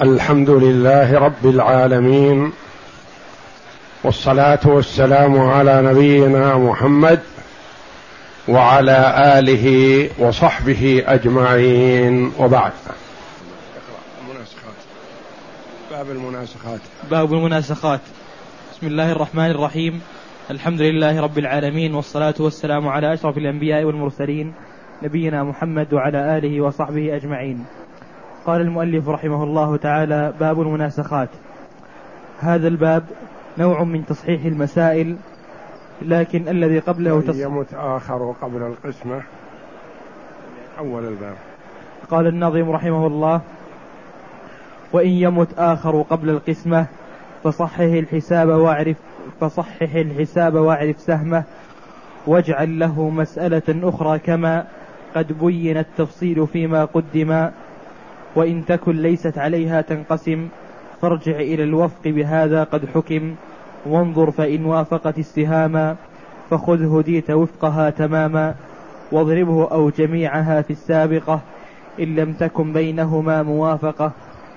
الحمد لله رب العالمين والصلاة والسلام على نبينا محمد وعلى آله وصحبه أجمعين. وبعد. المناسخات باب المناسخات. باب المناسخات. بسم الله الرحمن الرحيم. الحمد لله رب العالمين والصلاة والسلام على أشرف الأنبياء والمرسلين نبينا محمد وعلى آله وصحبه أجمعين. قال المؤلف رحمه الله تعالى باب المناسخات. هذا الباب نوع من تصحيح المسائل لكن الذي قبله تصحيح يمت آخر قبل القسمة. أول الباب. قال الناظم رحمه الله وإن يمت آخر قبل القسمة فصحح الحساب واعرف فصحح الحساب واعرف سهمه واجعل له مسألة أخرى كما قد بين التفصيل فيما قدم. وإن تكن ليست عليها تنقسم فارجع إلى الوفق بهذا قد حكم. وانظر فإن وافقت السهاما فخذ هديت وفقها تماما. واضربه أو جميعها في السابقة إن لم تكن بينهما موافقة.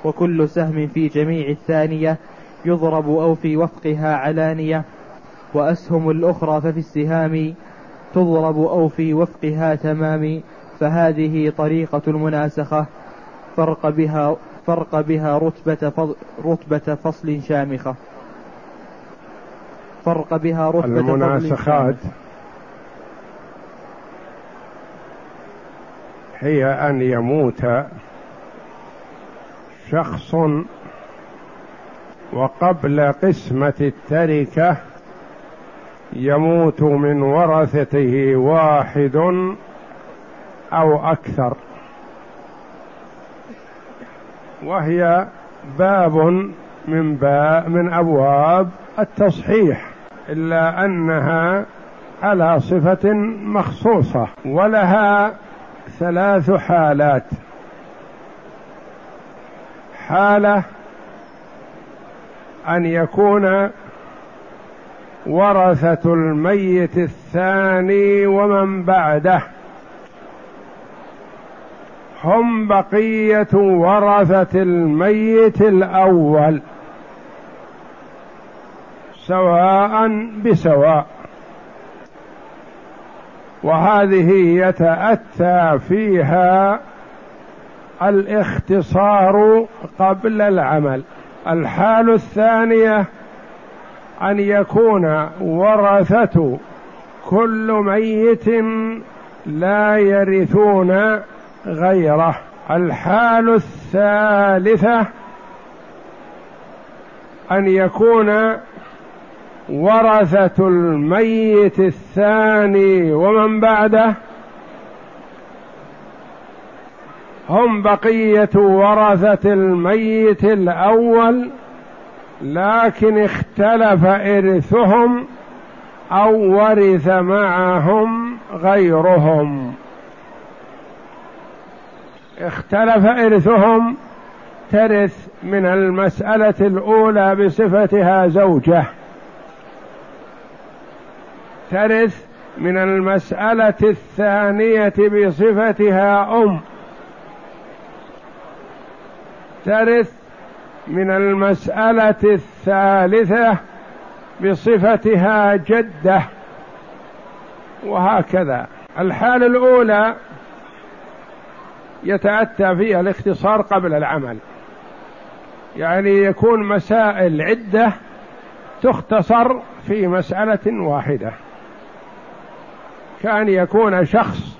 وكل سهم في جميع الثانية يضرب أو في وفقها علانية. وأسهم الأخرى ففي السهام تضرب أو في وفقها تمام. فهذه طريقة المناسخة. فرق بها فرق بها رتبة فضل رتبة فصل شامخة. فرق بها رتبة المناسخات هي أن يموت شخص وقبل قسمة التركة يموت من ورثته واحد أو أكثر. وهي باب من باب من أبواب التصحيح إلا أنها على صفة مخصوصة ولها ثلاث حالات. حالة أن يكون ورثة الميت الثاني ومن بعده. هم بقية ورثة الميت الأول. سواء بسواء. وهذه يتأتى فيها الاختصار قبل العمل. الحال الثانية أن يكون ورثة كل ميت لا يرثون غيره. الحال الثالثه أن يكون ورثة الميت الثاني ومن بعده هم بقية ورثة الميت الأول لكن اختلف إرثهم أو ورث معهم غيرهم. اختلف إرثهم ترث من المسألة الأولى بصفتها زوجة. ترث من المسألة الثانية بصفتها أم. ترث من المسألة الثالثة بصفتها جدة. وهكذا. الحالة الأولى يتأتى فيها الاختصار قبل العمل. يعني يكون مسائل عدة تختصر في مسألة واحدة. كان يكون شخص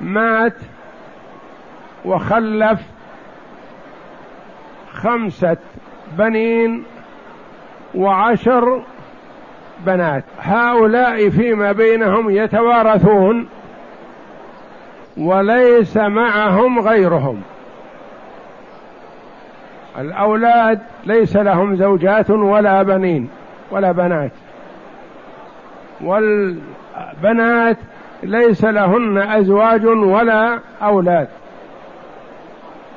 مات وخلف خمسة بنين وعشر بنات. هؤلاء فيما بينهم يتوارثون. وليس معهم غيرهم. الأولاد ليس لهم زوجات ولا بنين ولا بنات. والبنات ليس لهن أزواج ولا أولاد.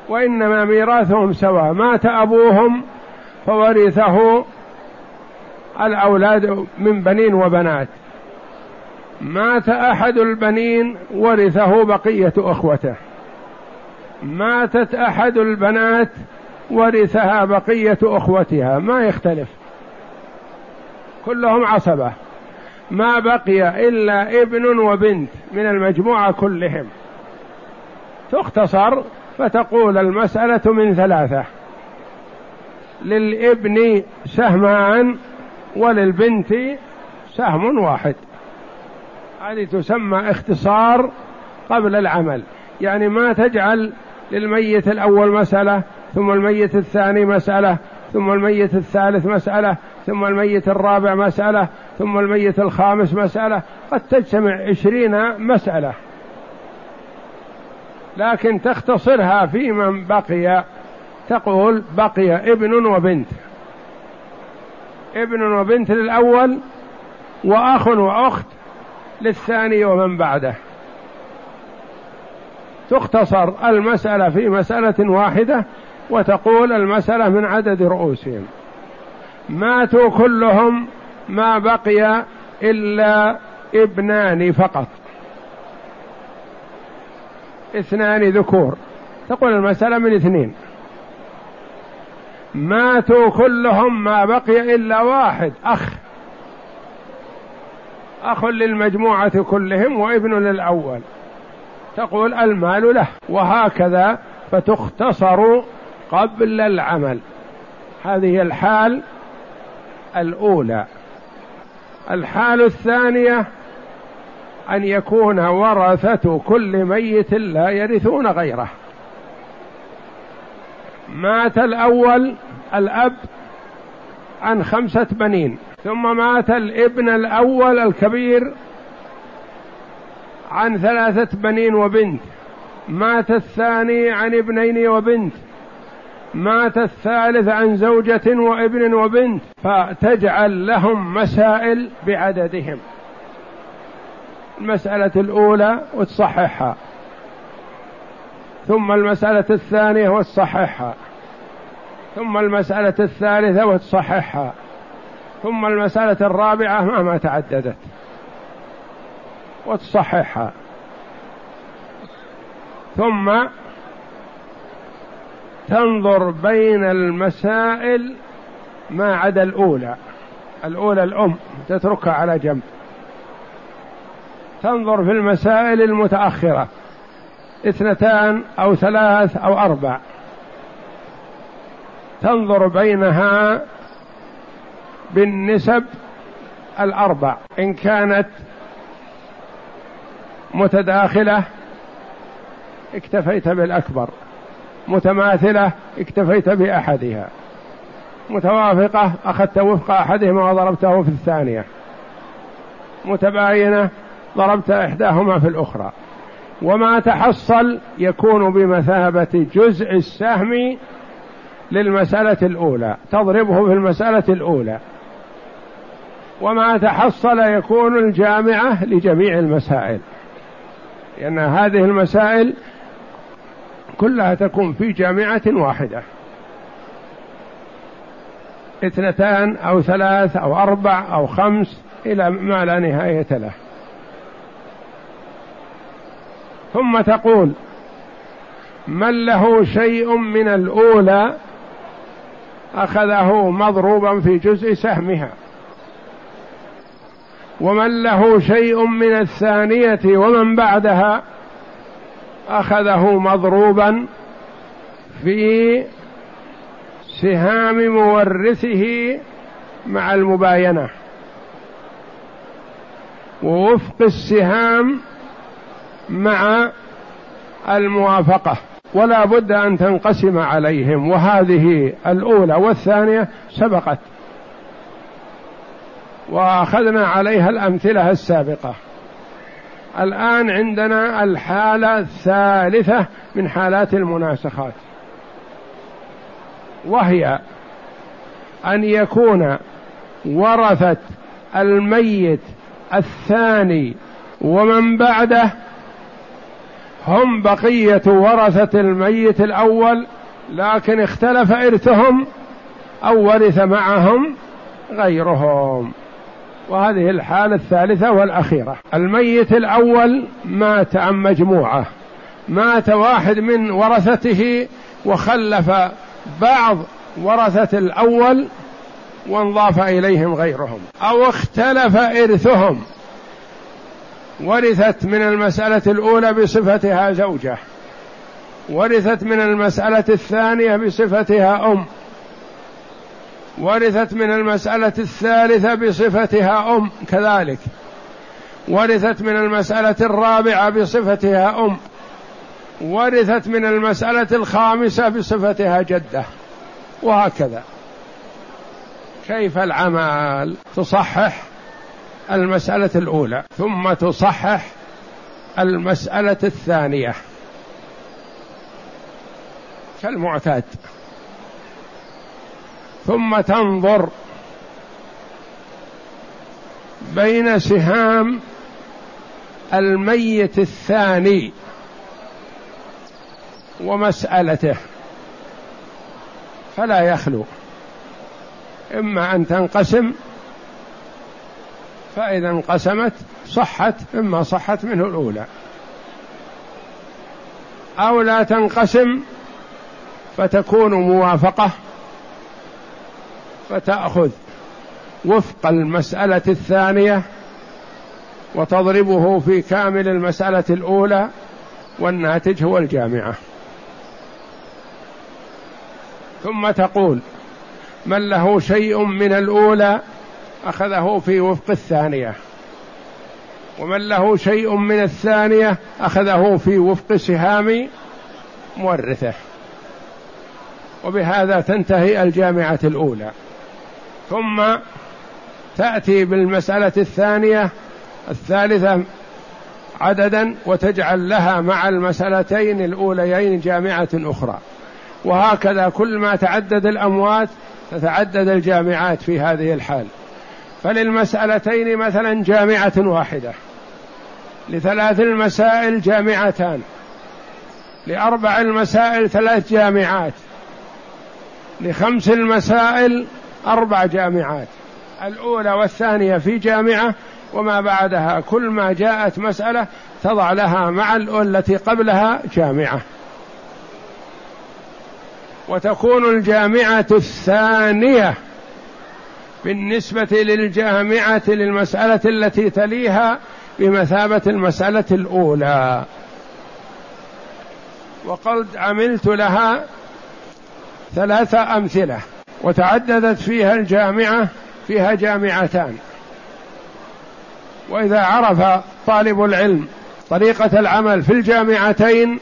وإنما ميراثهم سواء. مات أبوهم فورثه الأولاد من بنين وبنات. مات أحد البنين ورثه بقية أخوته. ماتت أحد البنات ورثها بقية أخوتها. ما يختلف. كلهم عصبة. ما بقي إلا ابن وبنت من المجموعة كلهم. تختصر فتقول المسألة من ثلاثة. للابن سهمان وللبنت سهم واحد. هذه تسمى اختصار قبل العمل. يعني ما تجعل للميت الأول مسألة ثم الميت الثاني مسألة ثم الميت الثالث مسألة ثم الميت الرابع مسألة ثم الميت الخامس مسألة. قد تجتمع عشرين مسألة. لكن تختصرها في من بقي تقول بقي ابن وبنت. ابن وبنت للأول وأخ وأخت للثاني ومن بعده. تختصر المسألة في مسألة واحدة وتقول المسألة من عدد رؤوسهم. ماتوا كلهم ما بقي إلا ابنان فقط. اثنان ذكور. تقول المسألة من اثنين. ماتوا كلهم ما بقي إلا واحد أخ. أخ للمجموعة كلهم وابن للأول. تقول المال له وهكذا فتختصر قبل العمل. هذه الحال الأولى. الحال الثانية أن يكون ورثة كل ميت لا يرثون غيره. مات الأول الأب عن خمسة بنين. ثم مات الابن الأول الكبير عن ثلاثة بنين وبنت. مات الثاني عن ابنين وبنت. مات الثالث عن زوجة وابن وبنت. فتجعل لهم مسائل بعددهم. المسألة الأولى وتصححها ثم المسألة الثانية وتصححها ثم المسألة الثالثة وتصححها ثم المسألة الرابعة مهما تعددت. وتصححها ثم تنظر بين المسائل ما عدا الأولى. الأولى الأم تتركها على جنب. تنظر في المسائل المتأخرة. اثنتان أو ثلاث أو أربع. تنظر بينها بالنسب الأربع. إن كانت متداخلة اكتفيت بالأكبر. متماثلة اكتفيت بأحدها. متوافقة أخذت وفق أحدهما وضربته في الثانية. متباينة ضربت إحداهما في الأخرى. وما تحصل يكون بمثابة جزء السهم للمسألة الأولى. تضربه في المسألة الأولى. وما تحصل يكون الجامعة لجميع المسائل. لأن هذه المسائل كلها تكون في جامعة واحدة. اثنتان أو ثلاث أو أربع أو خمس إلى ما لا نهاية له. ثم تقول من له شيء من الأولى أخذه مضروبا في جزء سهمها. ومن له شيء من الثانية ومن بعدها أخذه مضروبا في سهام مورثه مع المباينة. ووفق السهام مع الموافقة. ولا بد أن تنقسم عليهم. وهذه الأولى والثانية سبقت. وأخذنا عليها الأمثلة السابقة. الآن عندنا الحالة الثالثة من حالات المناسخات. وهي أن يكون ورثة الميت الثاني ومن بعده هم بقية ورثة الميت الأول لكن اختلف إرثهم أو ورث معهم غيرهم. وهذه الحالة الثالثة والأخيرة. الميت الأول مات عن مجموعة. مات واحد من ورثته وخلف بعض ورثة الأول وانضاف إليهم غيرهم أو اختلف إرثهم. ورثت من المسألة الأولى بصفتها زوجة. ورثت من المسألة الثانية بصفتها أم. ورثت من المسألة الثالثة بصفتها أم كذلك. ورثت من المسألة الرابعة بصفتها أم. ورثت من المسألة الخامسة بصفتها جدة. وهكذا. كيف العمل؟ تصحح المسألة الأولى ثم تصحح المسألة الثانية. كالمعتاد. ثم تنظر بين سهام الميت الثاني ومسألته. فلا يخلو. إما أن تنقسم فإذا انقسمت صحت إما صحت منه الأولى. أو لا تنقسم فتكون موافقة. فتأخذ وفق المسألة الثانية وتضربه في كامل المسألة الأولى والناتج هو الجامعة. ثم تقول من له شيء من الأولى أخذه في وفق الثانية ومن له شيء من الثانية أخذه في وفق سهام مورثه. وبهذا تنتهي الجامعة الأولى. ثم تأتي بالمسألة الثانية الثالثة عددا وتجعل لها مع المسألتين الأوليين جامعة أخرى. وهكذا كل ما تعدد الأموات تتعدد الجامعات في هذه الحال. فللمسألتين مثلا جامعة واحدة لثلاث المسائل جامعتان لأربع المسائل ثلاث جامعات لخمس المسائل أربع جامعات الأولى والثانية في جامعة وما بعدها كل ما جاءت مسألة تضع لها مع التي قبلها جامعة. وتكون الجامعة الثانية بالنسبة للجامعة للمسألة التي تليها بمثابة المسألة الأولى. وقد عملت لها ثلاثة أمثلة. وتعددت فيها الجامعة فيها جامعتان. وإذا عرف طالب العلم طريقة العمل في الجامعتين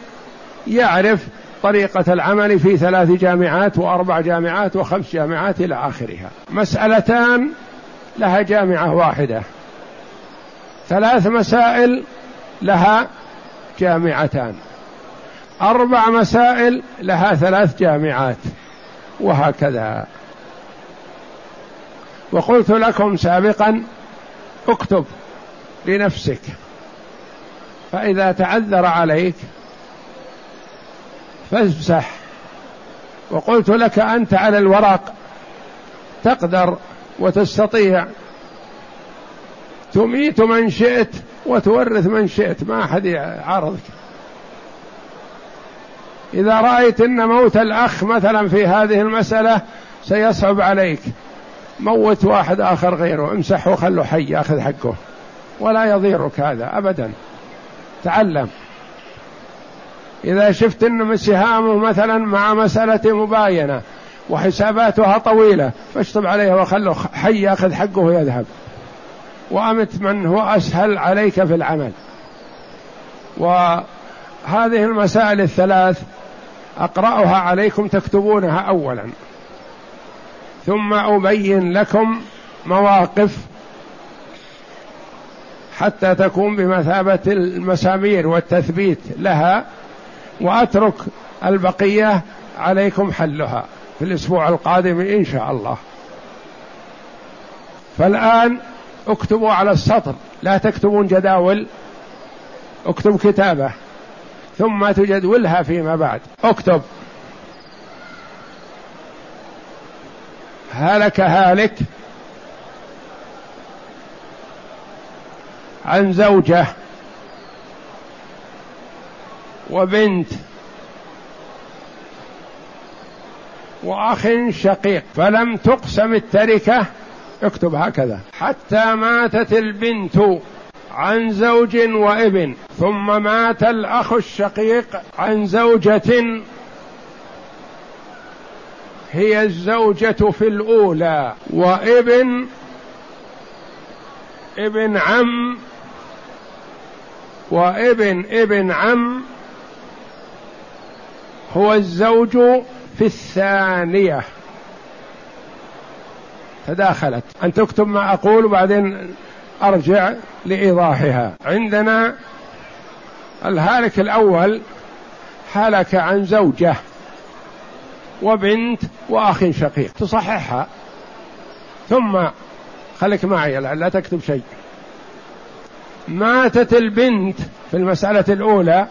يعرف طريقة العمل في ثلاث جامعات وأربع جامعات وخمس جامعات إلى آخرها. مسألتان لها جامعة واحدة. ثلاث مسائل لها جامعتان. أربع مسائل لها ثلاث جامعات. وهكذا. وقلت لكم سابقا اكتب لنفسك. فإذا تعذر عليك فامسح وقلت لك أنت على الورق تقدر وتستطيع. تميت من شئت وتورث من شئت ما أحد يعارضك. إذا رأيت أن موت الأخ مثلا في هذه المسألة سيصعب عليك. موت واحد آخر غيره امسحه وخله حي ياخذ حقه. ولا يضيرك هذا أبدا. تعلم. إذا شفت أن سهامه مثلا مع مسألة مباينة وحساباتها طويلة فاشطب عليها وخله حي ياخذ حقه ويذهب. وأمت من هو أسهل عليك في العمل. وهذه المسائل الثلاث أقرأها عليكم تكتبونها أولا. ثم أبين لكم مواقف حتى تكون بمثابة المسامير والتثبيت لها وأترك البقية عليكم حلها في الأسبوع القادم إن شاء الله. فالآن اكتبوا على السطر لا تكتبون جداول اكتب كتابة. ثم تجدولها فيما بعد. اكتب. هلك هالك عن زوجة وبنت وأخ شقيق فلم تقسم التركة. اكتب هكذا. حتى ماتت البنت. عن زوج وابن ثم مات الأخ الشقيق عن زوجة. هي الزوجة في الأولى وابن ابن عم وابن ابن عم. هو الزوج في الثانية. تداخلت. أن تكتب ما أقول وبعدين أرجع لإيضاحها. عندنا الهالك الأول هلك عن زوجة وبنت وأخ شقيق. تصححها. ثم خليك معي لا تكتب شيء. ماتت البنت في المسألة الأولى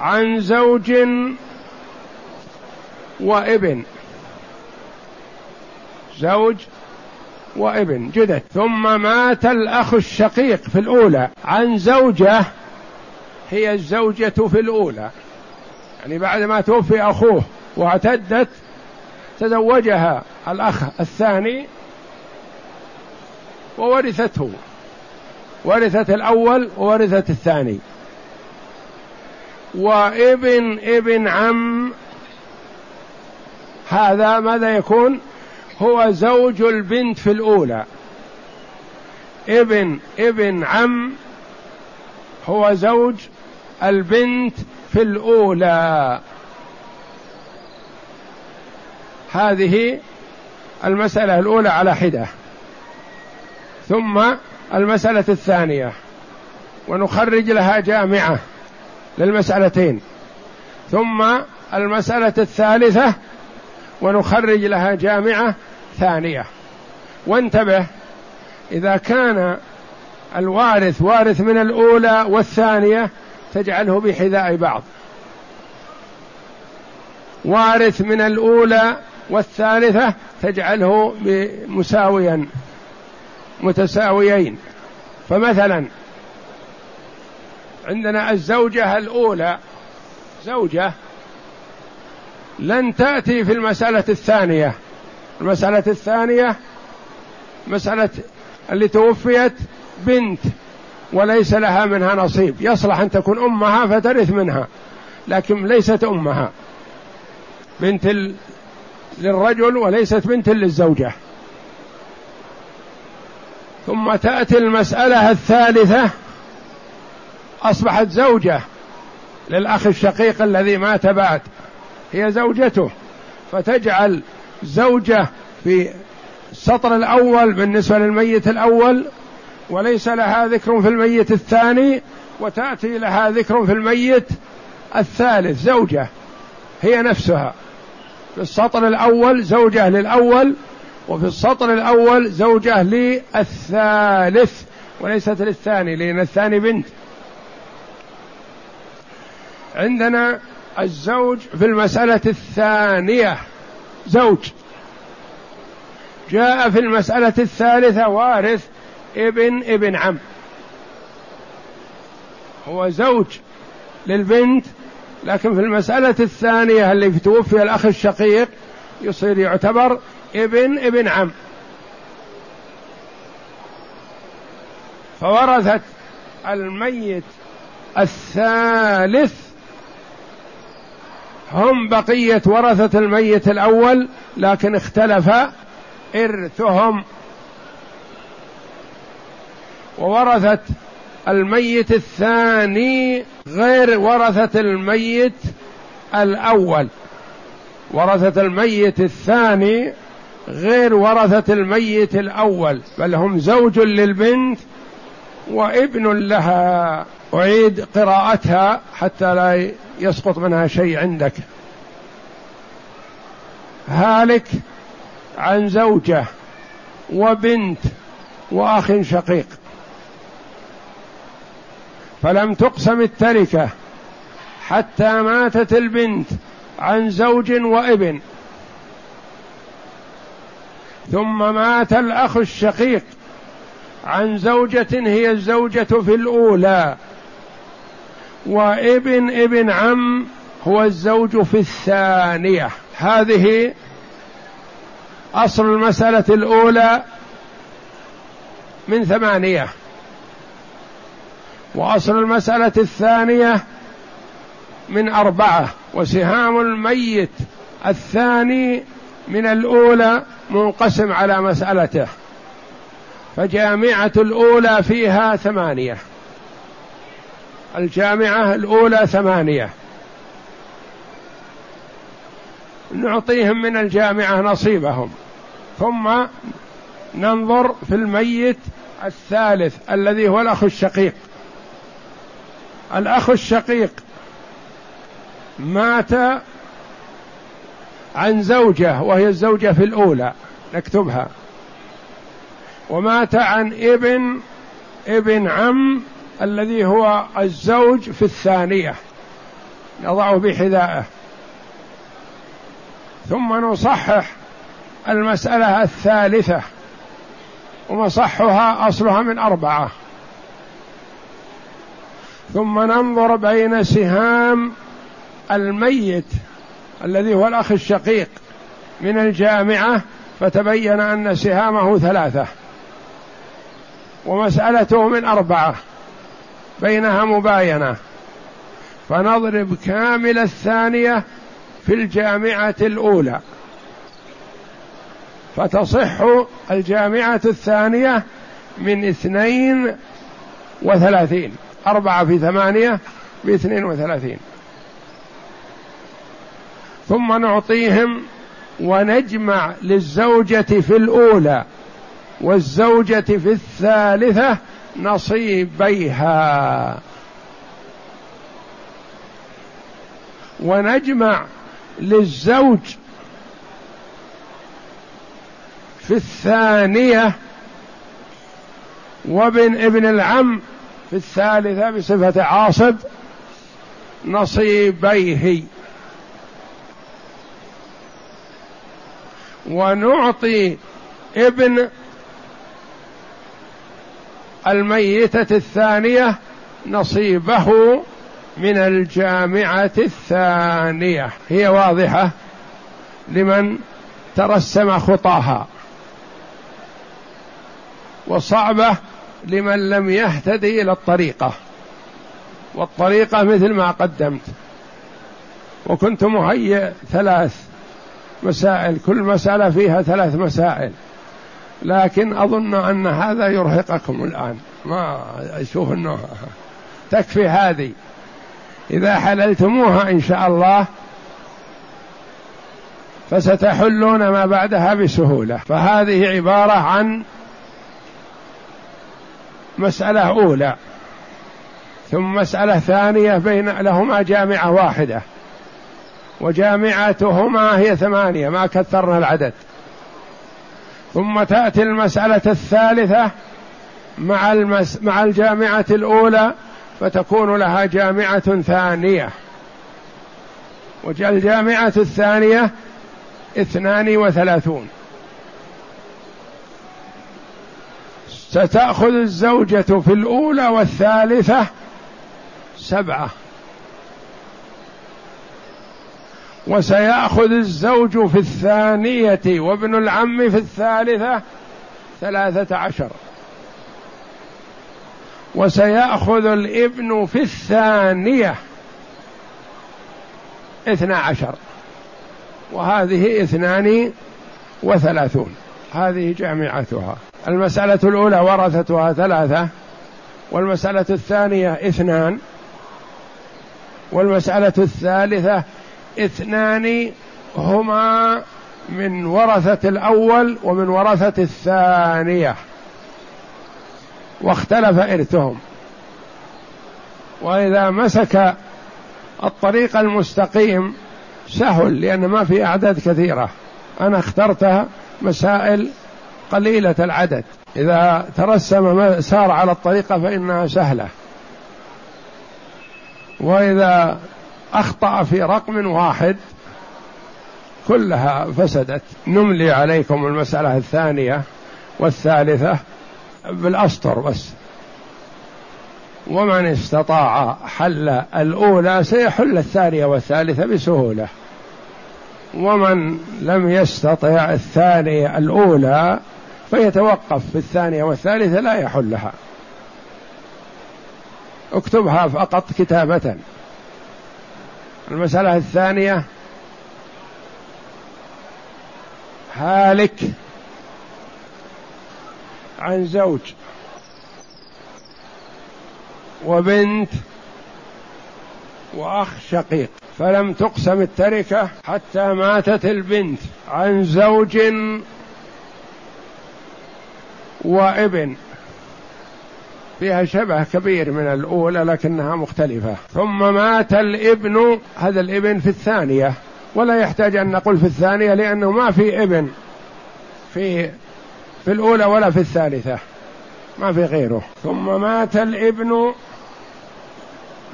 عن زوج وابن. زوج وابن جدد ثم مات الأخ الشقيق في الأولى عن زوجة هي الزوجة في الأولى. يعني بعد ما توفي أخوه واعتدت تزوجها الأخ الثاني وورثته. ورثت الأول وورثت الثاني. وابن ابن عم هذا ماذا يكون؟ هو زوج البنت في الأولى. ابن ابن عم هو زوج البنت في الأولى. هذه المسألة الأولى على حدة. ثم المسألة الثانية. ونخرج لها جامعة للمسألتين. ثم المسألة الثالثة ونخرج لها جامعة ثانية. وانتبه إذا كان الوارث وارث من الأولى والثانية تجعله بحذاء بعض. وارث من الأولى والثالثة تجعله مساويا متساويين. فمثلا عندنا الزوجة الأولى زوجة لن تأتي في المسألة الثانية. المسألة الثانية مسألة اللي توفيت بنت وليس لها منها نصيب. يصلح أن تكون أمها فترث منها لكن ليست أمها. بنت للرجل وليست بنت للزوجة. ثم تأتي المسألة الثالثة أصبحت زوجة للأخ الشقيق الذي مات بعد. هي زوجته فتجعل زوجة في السطر الأول بالنسبة للميت الأول وليس لها ذكر في الميت الثاني وتأتي لها ذكر في الميت الثالث زوجة هي نفسها. في السطر الأول زوجة للأول وفي السطر الأول زوجة للثالث وليست للثاني لأن الثاني بنت. عندنا الزوج في المسألة الثانية. زوج. جاء في المسألة الثالثة وارث ابن ابن عم. هو زوج للبنت لكن في المسألة الثانية اللي توفي الأخ الشقيق يصير يعتبر ابن ابن عم. فورثت الميت الثالث هم بقية ورثة الميت الأول لكن اختلف إرثهم. وورثت الميت الثاني غير ورثة الميت الأول. ورثة الميت الثاني غير ورثة الميت الأول بل هم زوج للبنت وابن لها أعيد قراءتها حتى لا يسقط منها شيء عندك. هالك عن زوجة وبنت وأخ شقيق. فلم تقسم التركة حتى ماتت البنت عن زوج وابن. ثم مات الأخ الشقيق. عن زوجة هي الزوجة في الأولى. وابن ابن عم هو الزوج في الثانية. هذه أصل المسألة الأولى من ثمانية. وأصل المسألة الثانية من أربعة. وسهام الميت الثاني من الأولى منقسم على مسألته. فجامعة الأولى فيها ثمانية. الجامعة الأولى ثمانية. نعطيهم من الجامعة نصيبهم. ثم ننظر في الميت الثالث الذي هو الأخ الشقيق. الأخ الشقيق مات عن زوجة وهي الزوجة في الأولى. نكتبها. ومات عن ابن ابن عم الذي هو الزوج في الثانية نضعه بحذائه. ثم نصحح المسألة الثالثة ومصحها أصلها من أربعة. ثم ننظر بين سهام الميت الذي هو الأخ الشقيق من الجامعة فتبين أن سهامه ثلاثة. ومسألته من أربعة بينها مباينة. فنضرب كامل الثانية في الجامعة الأولى. فتصح الجامعة الثانية من اثنين وثلاثين. أربعة في ثمانية باثنين وثلاثين. ثم نعطيهم ونجمع للزوجة في الأولى. والزوجة في الثالثة نصيبيها. ونجمع للزوج في الثانية وابن ابن العم في الثالثة بصفة عاصب نصيبيه. ونعطي ابن الميتة الثانية نصيبه من الجامعة الثانية. هي واضحة لمن ترسم خطاها. وصعبة لمن لم يهتدي إلى الطريقة. والطريقة مثل ما قدمت. وكنت مهيئ ثلاث مسائل. كل مسألة فيها ثلاث مسائل. لكن أظن أن هذا يرهقكم الآن. ما أشوف أنه تكفي هذه. إذا حللتموها إن شاء الله فستحلون ما بعدها بسهولة. فهذه عبارة عن مسألة أولى ثم مسألة ثانية بين لهما جامعة واحدة وجامعتهما هي ثمانية ما كثرنا العدد. ثم تأتي المسألة الثالثة مع المس مع الجامعة الأولى فتكون لها جامعة ثانية. والجامعة الثانية اثنان وثلاثون. ستأخذ الزوجة في الأولى والثالثة سبعة. وسيأخذ الزوج في الثانية وابن العم في الثالثة ثلاثة عشر. وسيأخذ الابن في الثانية اثنا عشر. وهذه اثنان وثلاثون. هذه جامعتها. المسألة الأولى ورثتها ثلاثة والمسألة الثانية اثنان والمسألة الثالثة اثنان هما من ورثة الأول ومن ورثة الثانية. واختلف إرثهم. وإذا مسك الطريق المستقيم سهل لأن ما في أعداد كثيرة. أنا اخترت مسائل قليلة العدد. إذا ترسم سار على الطريقة فإنها سهلة. وإذا أخطأ في رقم واحد. كلها فسدت. نملي عليكم المسألة الثانية والثالثة بالأسطر بس. ومن استطاع حل الأولى سيحل الثانية والثالثة بسهولة. ومن لم يستطع الثانية الأولى فيتوقف في الثانية والثالثة لا يحلها. اكتبها فقط كتابة. المسألة الثانية. هالك عن زوج وبنت وأخ شقيق. فلم تقسم التركة حتى ماتت البنت عن زوج وابن. فيها شبه كبير من الأولى لكنها مختلفة. ثم مات الابن هذا الابن في الثانية. ولا يحتاج أن نقول في الثانية لأنه ما في ابن في في الأولى ولا في الثالثة. ما في غيره. ثم مات الابن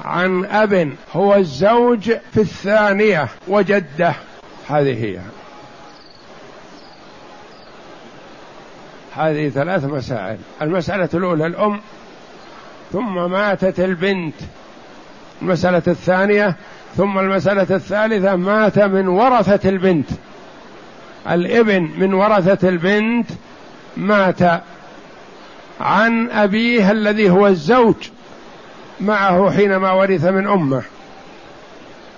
عن أب هو الزوج في الثانية وجده. هذه هي. هذه ثلاث مسائل. المسألة الأولى الأم ثم ماتت البنت. المسألة الثانية ثم المسألة الثالثة مات من ورثة البنت. الابن من ورثة البنت مات عن أبيه الذي هو الزوج معه حينما ورث من أمه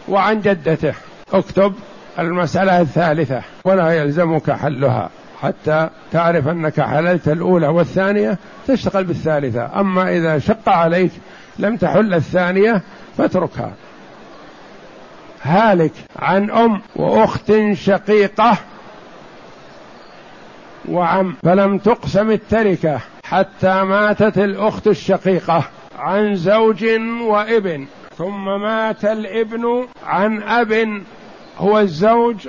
وعن جدته. اكتب المسألة الثالثة ولا يلزمك حلها. حتى تعرف أنك حللت الأولى والثانية تشتغل بالثالثة. أما إذا شق عليك لم تحل الثانية فاتركها. هالك عن أم وأخت شقيقة وعم فلم تقسم التركة حتى ماتت الأخت الشقيقة عن زوج وابن. ثم مات الابن عن أب هو الزوج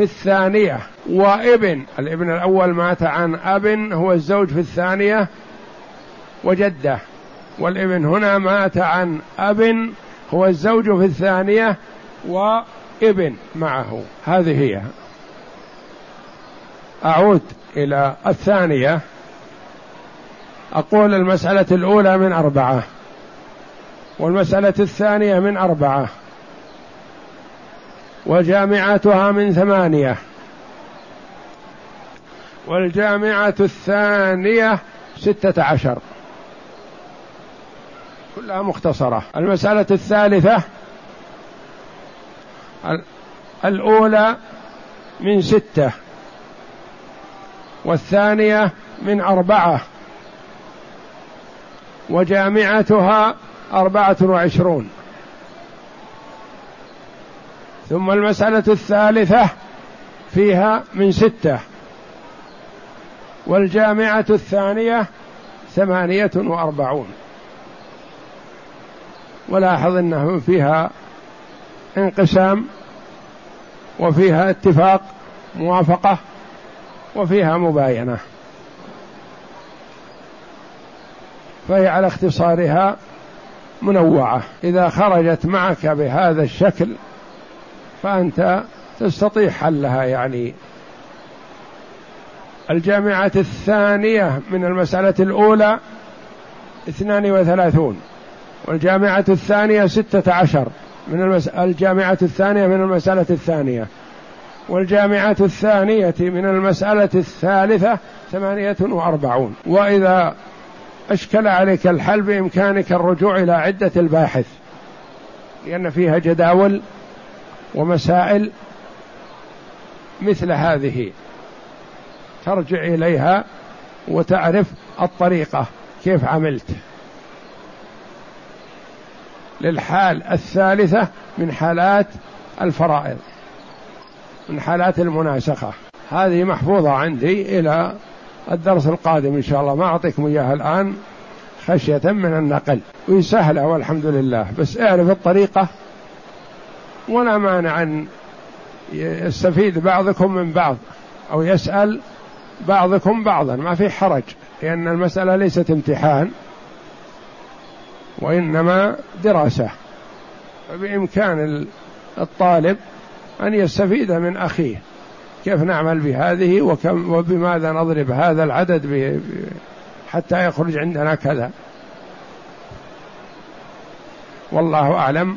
في الثانية. وابن الابن الأول مات عن أب هو الزوج في الثانية وجدة. والابن هنا مات عن أب هو الزوج في الثانية وابن معه. هذه هي. أعود إلى الثانية. أقول المسألة الأولى من أربعة والمسألة الثانية من أربعة. وجامعتها من ثمانية. والجامعة الثانية ستة عشر. كلها مختصرة. المسألة الثالثة الأولى من ستة والثانية من أربعة وجامعتها أربعة وعشرون. ثم المسألة الثالثة فيها من ستة. والجامعة الثانية ثمانية وأربعون. ولاحظ أنه فيها انقسام وفيها اتفاق موافقة وفيها مباينة. فهي على اختصارها منوعة. إذا خرجت معك بهذا الشكل فأنت تستطيع حلها يعني. الجامعة الثانية من المسألة الأولى اثنان وثلاثون والجامعة الثانية ستة عشر من المس... الجامعة الثانية من المسألة الثانية والجامعة الثانية من المسألة الثالثة ثمانية وأربعون. وإذا أشكل عليك الحل بإمكانك الرجوع إلى عدة الباحث لأن فيها جداول ومسائل مثل هذه. ترجع إليها وتعرف الطريقة كيف عملت. للحال الثالثة من حالات الفرائض من حالات المناسخة. هذه محفوظة عندي إلى الدرس القادم إن شاء الله. ما أعطيكم إياها الآن خشية من النقل. ويسهله والحمد لله بس اعرف الطريقة ولا مانع أن يستفيد بعضكم من بعض أو يسأل بعضكم بعضا. ما في حرج لأن المسألة ليست امتحان وإنما دراسة. فبإمكان الطالب أن يستفيد من أخيه. كيف نعمل بهذه وكم وبماذا نضرب هذا العدد حتى يخرج عندنا كذا؟ والله أعلم.